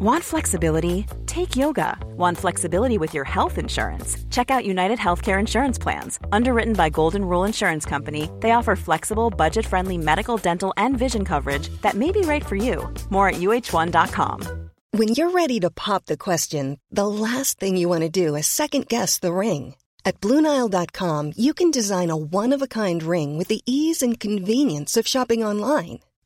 Want flexibility? Take yoga. Want flexibility with your health insurance? Check out United Healthcare Insurance Plans. Underwritten by Golden Rule Insurance Company, they offer flexible, budget friendly medical, dental, and vision coverage that may be right for you. More at uh1.com. When you're ready to pop the question, the last thing you want to do is second guess the ring. At Bluenile.com, you can design a one of a kind ring with the ease and convenience of shopping online.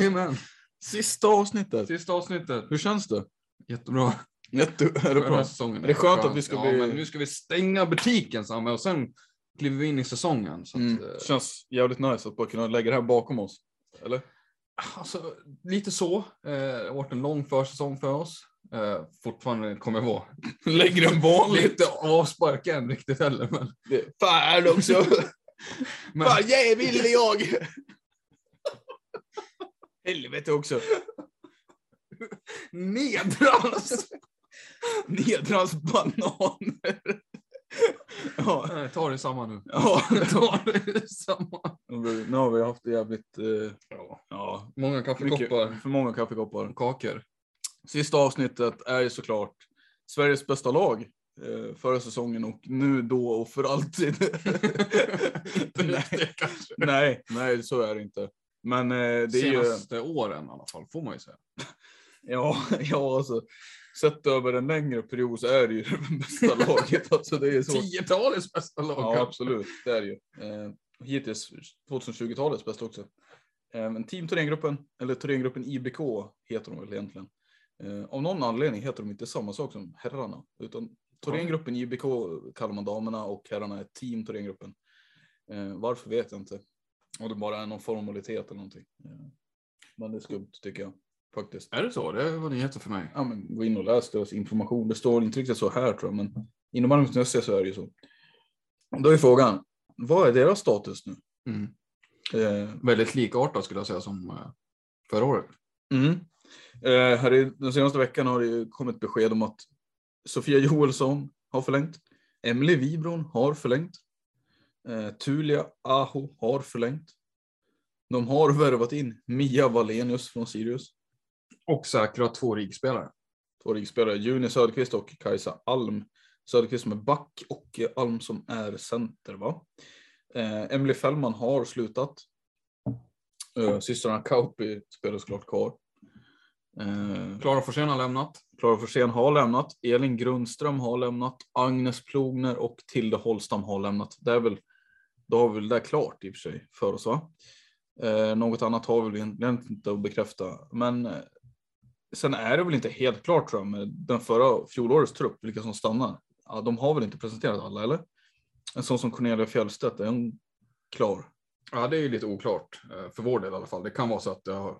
Jajamän. Sista avsnittet. Sista avsnittet. Hur känns det? Jättebra. Jätte, är det För den här bra? säsongen. Är det skönt att vi ska ja, bli- men nu ska vi stänga butiken Samme och sen kliver vi in i säsongen. Så att, Mm. eh, Känns jävligt nice att bara kunna lägga det här bakom oss. Eller? Alltså, lite så. Eh, det har varit en lång försäsong för oss. Eh, fortfarande kommer vara Lägre än vanligt. lite avspark än riktigt heller. Men, Fan också! men Fan jävel är jag! Helvete också. nedrans! Nedrans bananer. ja. Ta det samma nu. ja. ta det samma. Nu har vi haft det jävligt... Eh, Ja. Många mycket, kaffekoppar för många kaffekoppar. och kakor. Sista avsnittet är ju såklart Sveriges bästa lag eh, förra säsongen och nu då och för alltid. Nej, nej, så är det inte. Men eh, det är ju... Senaste åren i alla fall, får man ju säga. Ja, ja alltså. Sett över en längre period så är det ju det bästa laget. Alltså, det är så. Tiotalets bästa lag. Ja, absolut. Det är det ju. Eh, hittills 2020-talets bästa också. Eh, men Team Thorengruppen, eller Thorengruppen IBK heter de väl egentligen. Eh, av någon anledning heter de inte samma sak som herrarna. Utan Thorengruppen IBK kallar man damerna och herrarna är Team Thorengruppen. Eh, varför vet jag inte. Och det bara är någon formalitet eller någonting. Eh, men det är skumt tycker jag. Faktiskt. Är det så? Det var nyheter för mig. Ja, men gå in och läs deras information. Det står inte riktigt så här tror jag, men inom Malmö.se så är det ju så. Då är frågan, vad är deras status nu? Mm. Eh, Väldigt likartat skulle jag säga som eh, förra året. mm. eh, här i, den senaste veckan har det ju kommit besked om att Sofia Joelsson har förlängt. Emily Wibron har förlängt. Eh, Tulia Aho har förlängt. De har värvat in Mia Wallenius från Sirius. Och säkra två rigspelare. Två riksspelare, Juni Söderqvist och Kajsa Alm. Söderqvist som är back och Alm som är center va? Eh, Emily Fällman har slutat. Eh, systrarna Kauppi spelar såklart kvar. Eh, Klara Forsén har lämnat. Klara Forsén har lämnat. Elin Grundström har lämnat. Agnes Plogner och Tilde Holstam har lämnat. Det är väl, då har vi väl det klart i och för sig för oss va? Eh, något annat har vi väl egentligen inte att bekräfta. Men eh, sen är det väl inte helt klart tror jag med den förra fjolårets trupp, vilka som stannar. Ja, de har väl inte presenterat alla eller? En sån som Cornelia Fjellstedt, är hon klar? Ja, det är ju lite oklart. eh, För vår del i alla fall. Det kan vara så att det har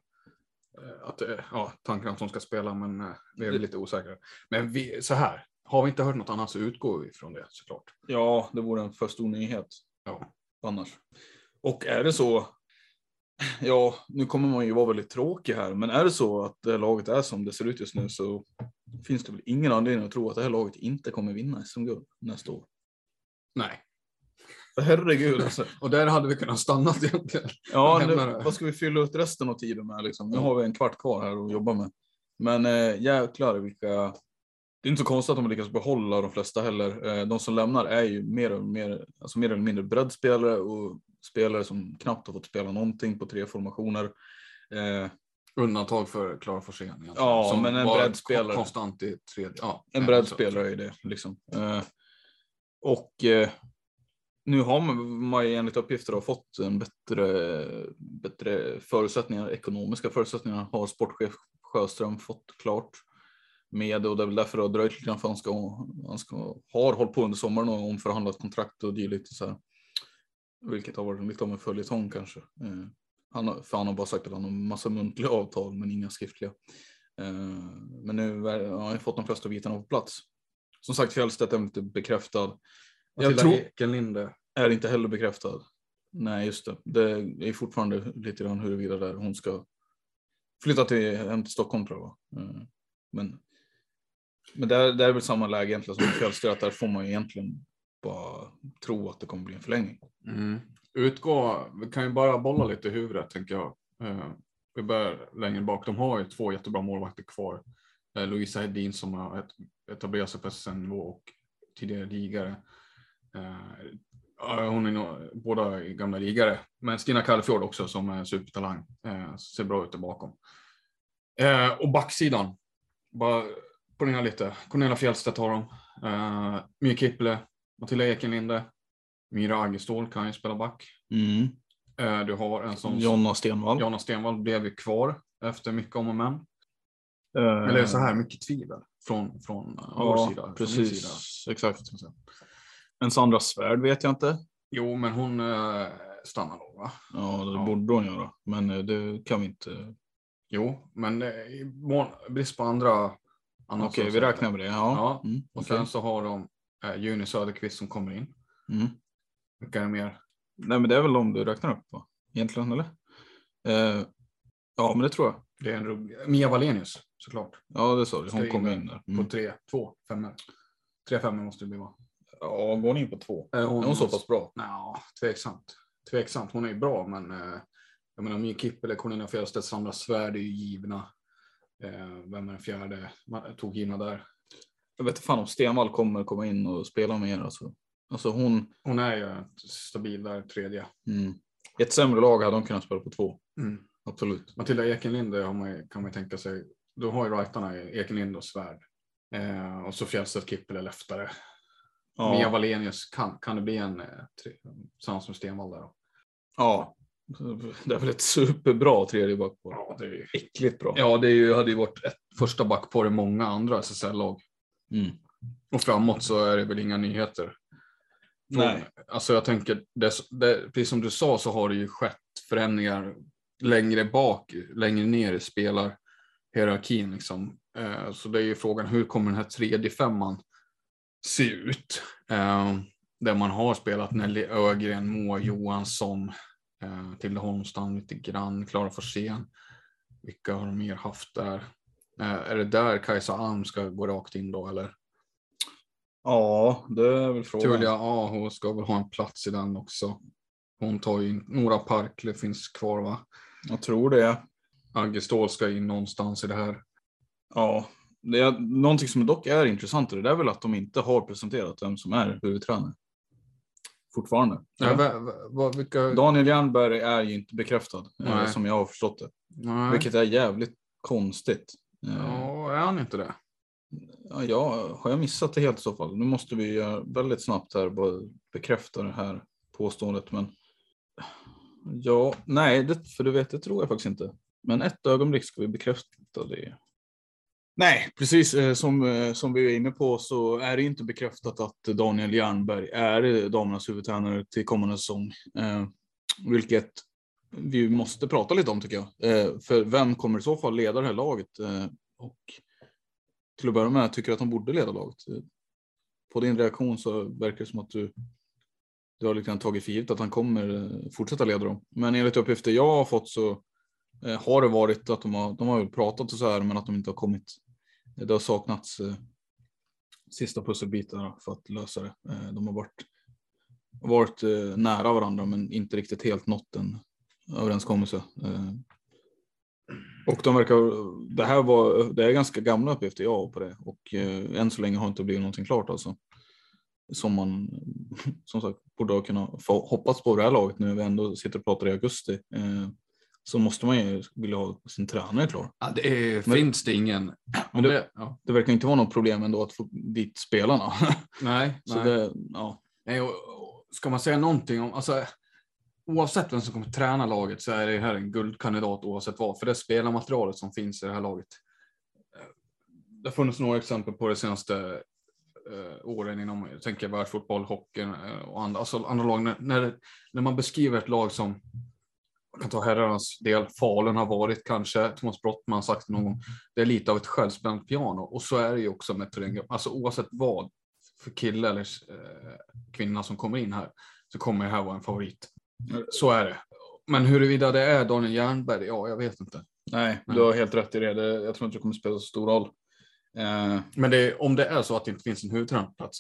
eh, att, det- ja, tanken att de ska spela, men eh, vi är väl lite osäkra. Men vi, så här, har vi inte hört något annat så utgår vi från det såklart. Ja, det vore en för stor nyhet. Ja. Annars. Och är det så, ja, nu kommer man ju vara väldigt tråkig här, men är det så att det här laget är som det ser ut just nu så finns det väl ingen anledning att tro att det här laget inte kommer vinna SM-guld nästa år. Nej, Herregud alltså. Och där hade vi kunnat stanna egentligen. Ja, nu, vad ska vi fylla ut resten av tiden med liksom? Nu har vi en kvart kvar här att jobba med. Men eh, jäklar vilka... Det är inte så konstigt att de lyckas behålla de flesta heller. Eh, de som lämnar är ju mer, och mer, alltså mer eller mindre breddspelare och spelare som knappt har fått spela någonting på tre formationer. Eh, Undantag för Klara Forsén. egentligen, Ja, som men en breddspelare. Konstant i tredje. Ja, En breddspelare är det liksom. Eh, och nu har man, man ju enligt uppgifter har fått en bättre, bättre förutsättningar, ekonomiska förutsättningar har sportchef Sjöström fått klart med och det är väl därför det har dröjt lite grann för han ska, han ska, har hållit på under sommaren och omförhandlat kontrakt och dylikt så här. Vilket har varit lite av en följetong kanske. Eh, han har, för han har bara sagt att han har massa muntliga avtal men inga skriftliga. Eh, men nu har ja, han fått de flesta bitarna på plats. Som sagt, Fjällstedt är inte bekräftad. Jag tror, Ekenlinde. är inte heller bekräftad. Nej, just det. Det är fortfarande lite grann huruvida där hon ska flytta till, hem till Stockholm tror jag. Eh, Men, men där, där är väl samma läge egentligen som i Fjällstedt, att där får man ju egentligen bara tro att det kommer bli en förlängning. Mm. Utgå, vi kan ju bara bolla lite i huvudet tänker jag. Eh, vi börjar längre bak. De har ju två jättebra målvakter kvar. Eh, Louisa Hedin som har et- etablerat sig på SSN-nivå och tidigare ligare. Eh, hon är nog båda är gamla ligare. Men Stina Kallefjord också som är supertalang. Eh, ser bra ut där bakom. Eh, och backsidan. Bara ponera lite. Cornelia Fjällstedt har de. Eh, Mia Kipple, Matilda Ekenlinde. Myra Aggestål kan ju spela back. Eh, Du har en som Jonna Stenvall. Jonna Stenvall blev ju kvar efter mycket om och men. Eh, Eller så här, mycket tvivel från, från vår Ja, sida. från min precis. sida. Exakt. En Sandra Svärd vet jag inte. Jo, men hon eh, stannar nog va? Ja, det Ja. borde hon göra. Men det kan vi inte. Jo, men i brist på andra. Okej, så- vi räknar med det. Ja. Ja, Mm, Och okej. sen så har de eh, Juni Söderqvist som kommer in. Mm. Vilka är det mer? Nej, men det är väl de du räknar upp va? Egentligen, eller? Eh, ja, men det tror jag. Det är en ruggig. Mia Wallenius såklart. Ja, det sa du. Hon in kom där in där. På Mm. tre, två femmor. Tre femmor måste det bli va? Ja, går hon in på två? Är Är hon så pass bra? Ja, tveksamt. Tveksamt. Hon är ju bra, men eh, jag menar Mia Kipp eller Cornelia Fjellstedt, Sandra Svärd är ju givna. Eh, vem är den fjärde? Man tog givna där. Jag vet inte fan om Stenvall kommer komma in och spela mer. Alltså, alltså hon, Hon är ju stabil där, tredje. mm. I ett sämre lag hade hon kunnat spela på två. Mm. Absolut. Matilda Ekenlinde har man, kan man tänka sig. Då har ju rightarna Ekenlinde och Svärd. Eh, och så Fjellstedt, Kipp eller Leftare. Ja. Mia Wallenius, kan, kan det bli en eh, samma som Stenvall där då? ja. Det är väl ett superbra tredje backpar. Ja, det är ju Äckligt bra. Ja, det är ju, hade ju varit ett första backpar i många andra SSL-lag. Mm. Och framåt så är det väl inga nyheter. Nej. Alltså jag tänker, det, det, precis som du sa så har det ju skett förändringar längre bak, längre ner i spelarhierarkin. Liksom. Eh, så det är ju frågan, hur kommer den här tredje femman se ut? Eh, där man har spelat Nelly Ögren, Moa Johansson, eh, Tilde Holmstrand lite grann, Klara Forsén. Vilka har de mer haft där? Eh, är det där Kajsa Alm ska gå rakt in då eller? Ja, det är väl frågan. Tulia Aho ska väl ha en plats i den också. Hon tar ju in, Nora Parkle finns kvar va? Jag tror det. Agge Ståhl ska in någonstans i det här. Ja, det är, någonting som dock är intressant det är väl att de inte har presenterat vem som är huvudtränare. Fortfarande. Ja, va, va, vilka... Daniel Jernberg är ju inte bekräftad eh, Nej. som jag har förstått det. Nej. Vilket är jävligt konstigt. Eh, Ja, är han inte det? Ja, har jag missat det helt i så fall? Nu måste vi göra väldigt snabbt här bara bekräfta det här påståendet. Men ja, nej, det, för du vet, det tror jag faktiskt inte. Men ett ögonblick ska vi bekräfta det. Nej, precis eh, som, eh, som vi är inne på så är det inte bekräftat att Daniel Jernberg är eh, damernas huvudtränare till kommande säsong. Eh, vilket vi måste prata lite om tycker jag. Eh, för vem kommer i så fall leda det här laget? Eh, och till att börja med tycker du att de borde leda laget. På din reaktion så verkar det som att du, du har liksom tagit för givet att han kommer fortsätta leda dem. Men enligt uppgifter jag har fått så har det varit att de har, de har pratat och så här men att de inte har kommit. Det har saknats eh, sista pusselbitarna för att lösa det. Eh, de har varit varit eh, nära varandra men inte riktigt helt nått en överenskommelse. Eh, och de verkar, det här var, det är ganska gamla uppgifter jag har på det och eh, än så länge har inte blivit någonting klart alltså. Som man som sagt borde ha kunnat få hoppats på det här laget nu när vi ändå sitter och pratar i augusti. Eh, så måste man ju vilja ha sin tränare klar. Ja, det är, Men- finns det ingen. Men det, ja. Det verkar inte vara något problem ändå att få dit spelarna. Nej, så nej. det, ja. nej och, och, ska man säga någonting om, alltså, oavsett vem som kommer träna laget så är det här en guldkandidat oavsett vad, för det spelarmaterialet som finns i det här laget. Eh, Det har funnits några exempel på det senaste eh, åren inom, jag tänker världsfotboll, hockeyn eh, och andra, alltså andra lag. När, när, man beskriver ett lag som, kan ta herrarnas del, Falun har varit kanske, Thomas Brottman har sagt det någon gång, det är lite av ett självspänt piano och så är det ju också med Thorengruppen. Alltså oavsett vad för kille eller eh, kvinna som kommer in här så kommer det här vara en favorit. Så är det. Men huruvida det är Daniel Jernberg, ja, jag vet inte. Nej, du har helt rätt i det. det. Jag tror inte det kommer spela så stor roll. Eh, Men det, om det är så att det inte finns en huvudtränare på plats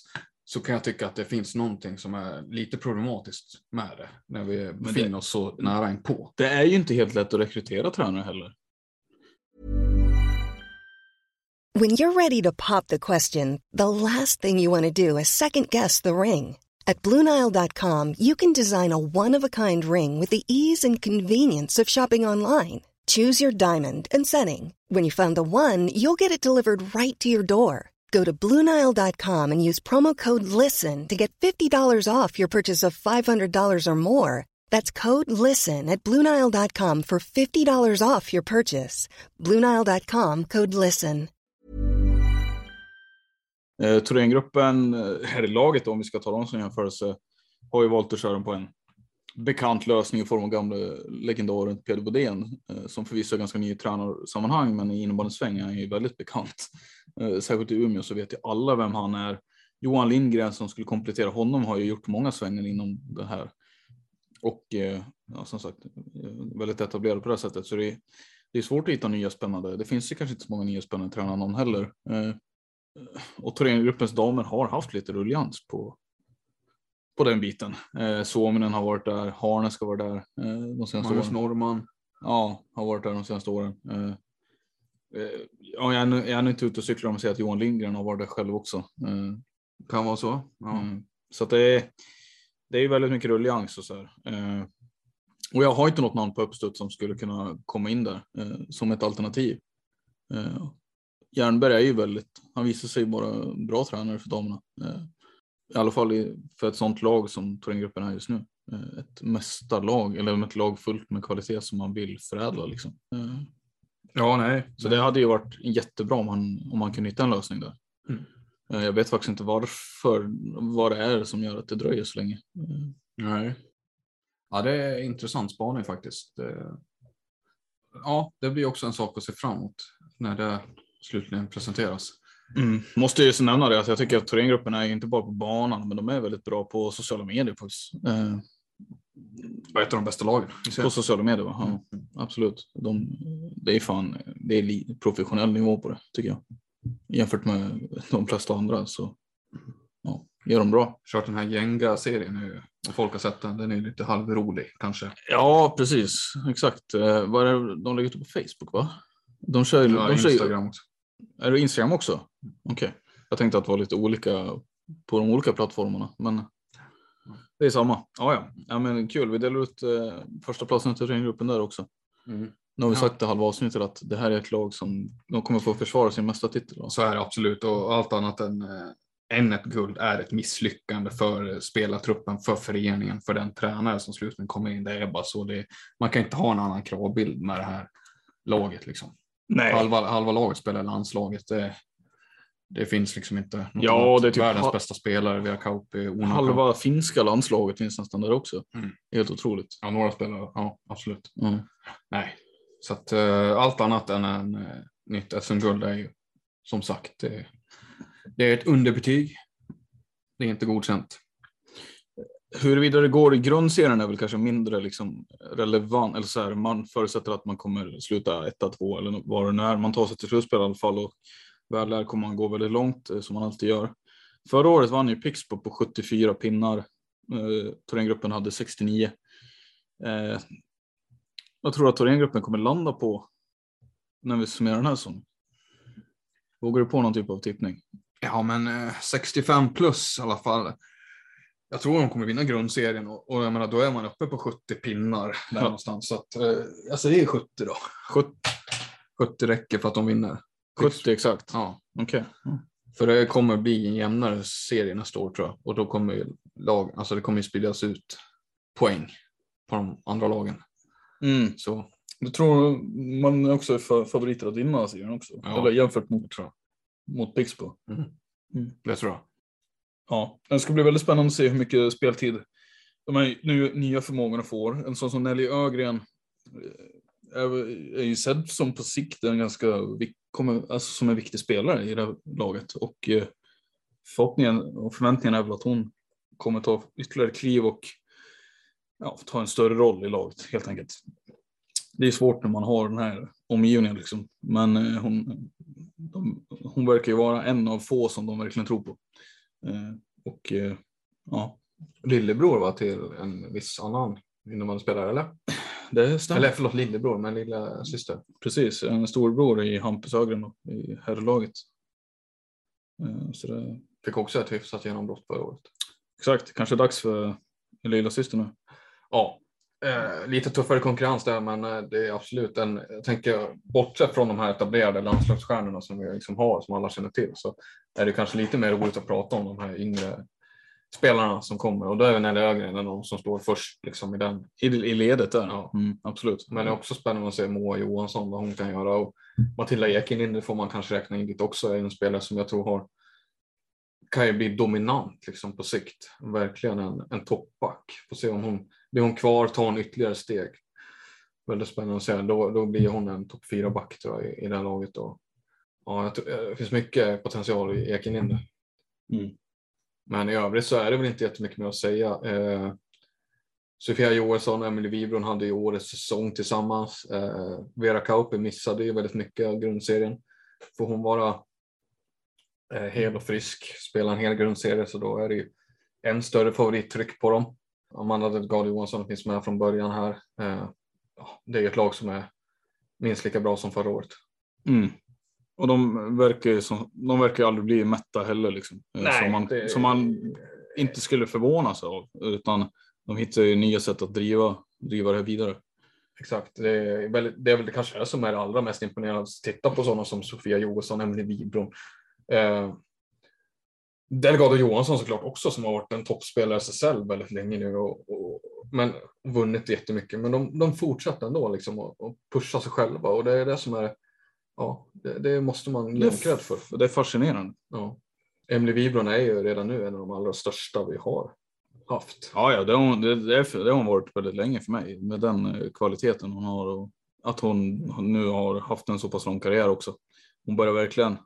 så kan jag tycka att det finns någonting som är lite problematiskt med det när vi befinner oss så nära in på. det är ju inte helt lätt att rekrytera tränare heller. When you're ready to pop the question, the last thing you want to do is second guess the ring. At Bluenile.com, you can design a one of a kind ring with the ease and convenience of shopping online. Choose your diamond and setting. When you find the one, you'll get it delivered right to your door. Go to Bluenile.com and use promo code LISTEN to get $50 off your purchase of $500 or more. That's code LISTEN at Bluenile.com for $50 off your purchase. Bluenile.com code LISTEN. Eh, Thorengruppen, eh, här i laget då, om vi ska ta dem som jämförelse, har ju valt att köra dem på en bekant lösning i form av gamla legendaren Peder Bodén, eh, som förvisso är ganska ny i tränarsammanhang, men i innebandysväng är han ju väldigt bekant. Eh, särskilt i Umeå så vet ju alla vem han är. Johan Lindgren som skulle komplettera honom har ju gjort många svängar inom det här. Och eh, ja, som sagt, väldigt etablerad på det sättet. Så det är, det är svårt att hitta nya spännande. Det finns ju kanske inte så många nya spännande tränare någon heller. Och Thorengruppens damer har haft lite ruljans på, på den biten. Eh, Suominen har varit där, Harnes ska vara där eh, de senaste Magnus åren. Norman. Ja, har varit där de senaste åren. Eh, eh, ja, jag, är, nu- jag är inte ute och cyklar om att säga att Johan Lindgren har varit där själv också. Eh, Kan vara så. Ja. Mm. Så det är, det är ju väldigt mycket rullians och så här. Eh, och jag har inte något namn på uppstuds som skulle kunna komma in där eh, som ett alternativ. Eh, Jernberg är ju väldigt, han visar sig vara bra tränare för damerna. I alla fall för ett sånt lag som Thorengruppen är just nu. Eh, ett mästarlag, eller ett lag fullt med kvalitet som man vill förädla. Liksom. Eh, ja, nej. så det hade ju varit jättebra om man, om man kunde hitta en lösning där. Mm. Eh, Jag vet faktiskt inte varför, vad det är som gör att det dröjer så länge. Nej. Ja, det är intressant spaning faktiskt. Ja, det blir också en sak att se fram emot när det slutligen presenteras. Mm. Måste ju så nämna det att jag tycker att Thorengruppen är inte bara på banan, men de är väldigt bra på sociala medier faktiskt. Eh, ett av de bästa lagen. på sociala medier, va? Ja, absolut. De, det är fan, det är professionell nivå på det tycker jag. Jämfört med de flesta andra så ja, gör de bra. Kört den här Jenga-serien nu och folk har sett den. Den är lite halvrolig kanske. Ja, precis. Exakt. Eh, vad är det de lägger ut på Facebook, va? De kör, ju- Ja, de kör, Instagram också. Är det Instagram också? Okej. Jag tänkte att det var lite olika på de olika plattformarna, men det är samma. Ja, ja. ja men kul. Vi delar ut eh, första platsen till Thorengruppen där också. Mm. Nu har vi Ja. sagt i halva avsnittet att det här är ett lag som de kommer få försvara sin mesta titel. Så är det absolut och allt annat än, eh, än ett guld är ett misslyckande för eh, spelartruppen, för föreningen, för den tränare som slutligen kommer in. Det är bara så. Det, man kan inte ha en annan kravbild med det här laget. Liksom. Nej. Halva, halva laget spelar i landslaget. Det, det finns liksom inte. Ja, annat. det är typ Världens bästa spelare, vi har Kauppi, Ona. Halva finska landslaget finns nästan där också. Mm. Helt otroligt. Ja, några spelare, ja absolut. Mm. Nej, så att uh, allt annat än en uh, nytt SM-guld är ju som sagt, det, det är ett underbetyg. Det är inte godkänt. Huruvida det går i grundserien är väl kanske mindre liksom relevant. Eller så här, man förutsätter att man kommer sluta etta, två eller vad det nu är. Man tar sig till slutspel i alla fall och väl där kommer man gå väldigt långt eh, som man alltid gör. Förra året vann ju Pixbo på 74 pinnar Eh, Thorengruppen hade 69. Eh, vad tror du att Thorengruppen kommer landa på när vi summerar den här säsongen? Vågar du på någon typ av tippning? Ja, men eh, 65 plus i alla fall. Jag tror de kommer vinna grundserien och, och jag menar, då är man uppe på 70 pinnar där någonstans. Så att, eh, jag säger 70 då. 70, 70 räcker för att de vinner. 70 exakt. Ja, Okej. för det kommer bli en jämnare serie nästa år tror jag. Och då kommer ju lag, alltså det kommer ju spridas ut poäng på de andra lagen. Mm. Så Du tror man också är fa- favoriter att vinna serien också? Ja. Eller jämfört mot, tror jag. mot Pixbo? Det tror jag. Ja, det ska bli väldigt spännande att se hur mycket speltid de här nu, nya förmågorna får. En sån som Nelly Ögren eh, är, är ju sedd som på sikt en ganska kommer, alltså som en viktig spelare i det här laget. Och eh, förhoppningen och förväntningen är väl att hon kommer ta ytterligare kliv och ja, ta en större roll i laget helt enkelt. Det är svårt när man har den här omgivningen liksom. Men eh, hon, de, hon verkar ju vara en av få som de verkligen tror på. Eh, och eh, ja, Lillebror var till en viss annan innebandyspelare eller? det stämmer. Eller förlåt, lillebror, men lilla syster. Precis, en storbror i Hampus Ögren i herrlaget. Eh, Så det, Fick också ett hyfsat genombrott förra året. exakt, kanske dags för lilla syster nu. Ja, eh, lite tuffare konkurrens där, men eh, det är absolut en, jag tänker bortsett från de här etablerade landslagsstjärnorna som vi liksom har, som alla känner till, så är det kanske lite mer roligt att prata om de här yngre spelarna som kommer och då är väl Nelly Ögren de som står först liksom i den. I, i ledet där, Ja. mm, absolut. Men det är också spännande att se Moa Johansson, vad hon kan göra och Matilda Ekinlinde får man kanske räkna in dit också, är en spelare som jag tror har kan ju bli dominant liksom på sikt. Verkligen en, en toppback. Får se om hon blir hon kvar, tar hon ytterligare steg. Väldigt spännande att se. Då, då blir hon en topp fyra back tror jag i, i det här laget. Och, ja, tror- det finns mycket potential i Ekinlinde. Mm. Men i övrigt så är det väl inte jättemycket mer att säga. Eh, Sofia Johansson och Emelie Wibron hade ju årets säsong tillsammans. Eh, Vera Kauppi missade ju väldigt mycket av grundserien. Får hon vara eh, hel och frisk, spela en hel grundserie så då är det ju än större favorittryck på dem. Amanda Delgado Johansson finns med från början här. Eh, det är ett lag som är minst lika bra som förra året. Mm. Och de verkar ju som, de verkar aldrig bli mätta heller liksom. Eh, som, man, det- som man inte skulle förvåna sig av. Utan de hittar ju nya sätt att driva, driva det här vidare. Exakt, det är, väl, det är väl det kanske det som är det allra mest imponerande. att Titta på sådana som Sofia Johansson, Emelie Wibron. Eh, Delgado Johansson såklart också som har varit en toppspelare i SSL väldigt länge nu och, och, men vunnit jättemycket. Men de, de fortsätter ändå liksom och, och pusha sig själva och det är det som är, ja, det, det måste man cred för. det är fascinerande. Ja. Emelie Wibron är ju redan nu en av de allra största vi har haft. Ja, ja det, har hon, det, det har hon varit väldigt länge för mig. Med den eh, kvaliteten hon har och att hon nu har haft en så pass lång karriär också. Hon börjar verkligen,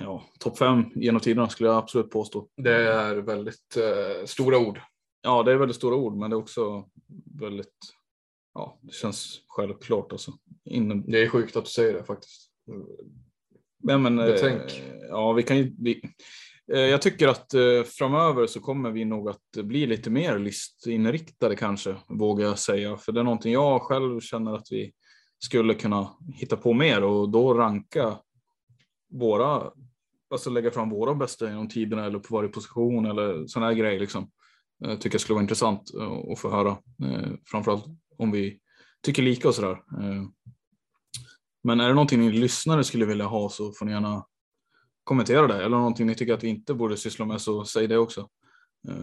ja, topp fem genom tiderna skulle jag absolut påstå. Det är väldigt eh, stora ord. Ja, det är väldigt stora ord, men det är också väldigt, ja, det känns självklart alltså. Inom, Det är sjukt att du säger det faktiskt. men, men, eh, ja, vi kan ju, vi, eh, jag tycker att eh, framöver så kommer vi nog att bli lite mer listinriktade kanske, vågar jag säga. För det är någonting jag själv känner att vi skulle kunna hitta på mer och då ranka våra, alltså lägga fram våra bästa genom tiderna eller på varje position eller sådana här grejer liksom. Jag tycker jag skulle vara intressant eh, att få höra, eh, framförallt om vi tycker lika och sådär. Men är det någonting ni lyssnare skulle vilja ha så får ni gärna kommentera det. Eller någonting ni tycker att vi inte borde syssla med så säg det också.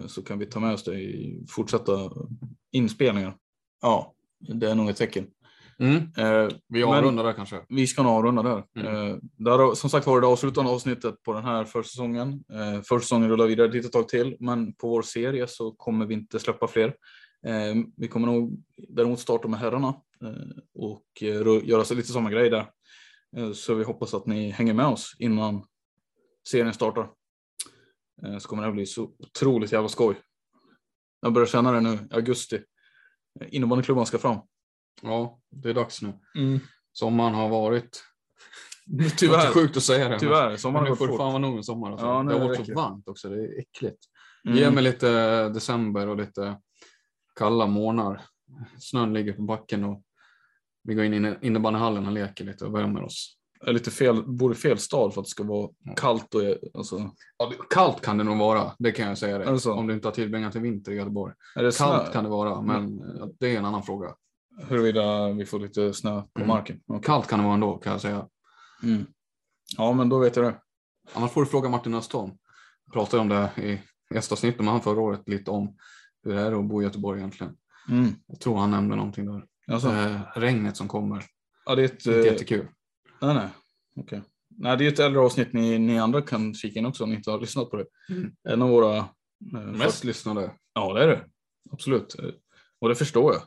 Så kan vi ta med oss det i fortsatta inspelningar. Ja, det är nog ett tecken. Eh, Vi avrundar där kanske. vi ska nog avrunda där. Mm. Eh, har som sagt varit det avslutande avsnittet på den här försäsongen. Eh, försäsongen rullar vidare ett litet tag till, men på vår serie så kommer vi inte släppa fler. Eh, vi kommer nog däremot starta med herrarna eh, och eh, göra så lite samma grej där. Så vi hoppas att ni hänger med oss innan serien startar. Så kommer det här bli så otroligt jävla skoj. Jag börjar känna det nu i augusti. Innebandyklubban ska fram. Ja, det är dags nu. Sommaren har varit... Det är Tyvärr. sjukt att säga det. Tyvärr, sommaren har gått det fort. fan vara nog med sommar. Alltså. Ja, det har det varit så varmt också. Det är äckligt. Ge Mm. mig lite december och lite kalla månader. Snön ligger på backen och vi går in i innebandyhallen och leker lite och värmer oss. Är lite fel, bor i fel stad för att det ska vara kallt och alltså, Ja, det- kallt kan det nog vara, det kan jag säga dig. Är det så? Om du inte har tillbringat en vinter i Göteborg. är det Kallt snö? kan det vara, men eh, det är en annan fråga. Huruvida vi får lite snö på Mm. marken. Okej. Kallt kan det vara ändå, kan jag säga. Mm. Ja, men då vet jag det. Annars får du fråga Martin Östholm. Jag pratade om det i gästavsnittet med han förra året, lite om hur det är att bo i Göteborg egentligen. Mm. Jag tror han nämnde någonting där. Alltså, Eh, regnet som kommer, ja, det är ett... inte eh, jättekul. Nej, nej. Okej. Nej, det är ett äldre avsnitt ni, ni andra kan kika in också om ni inte har lyssnat på det. Mm. En av våra... Eh, Mest lyssnade. Ja, det är det. Absolut. Eh, Och det förstår jag.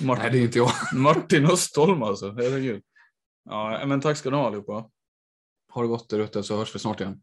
Martin, Nej, det är inte jag. Martin Östholm alltså. Herregud. Ja, men tack ska ni ha allihopa. Har det gott där ute så hörs vi snart igen.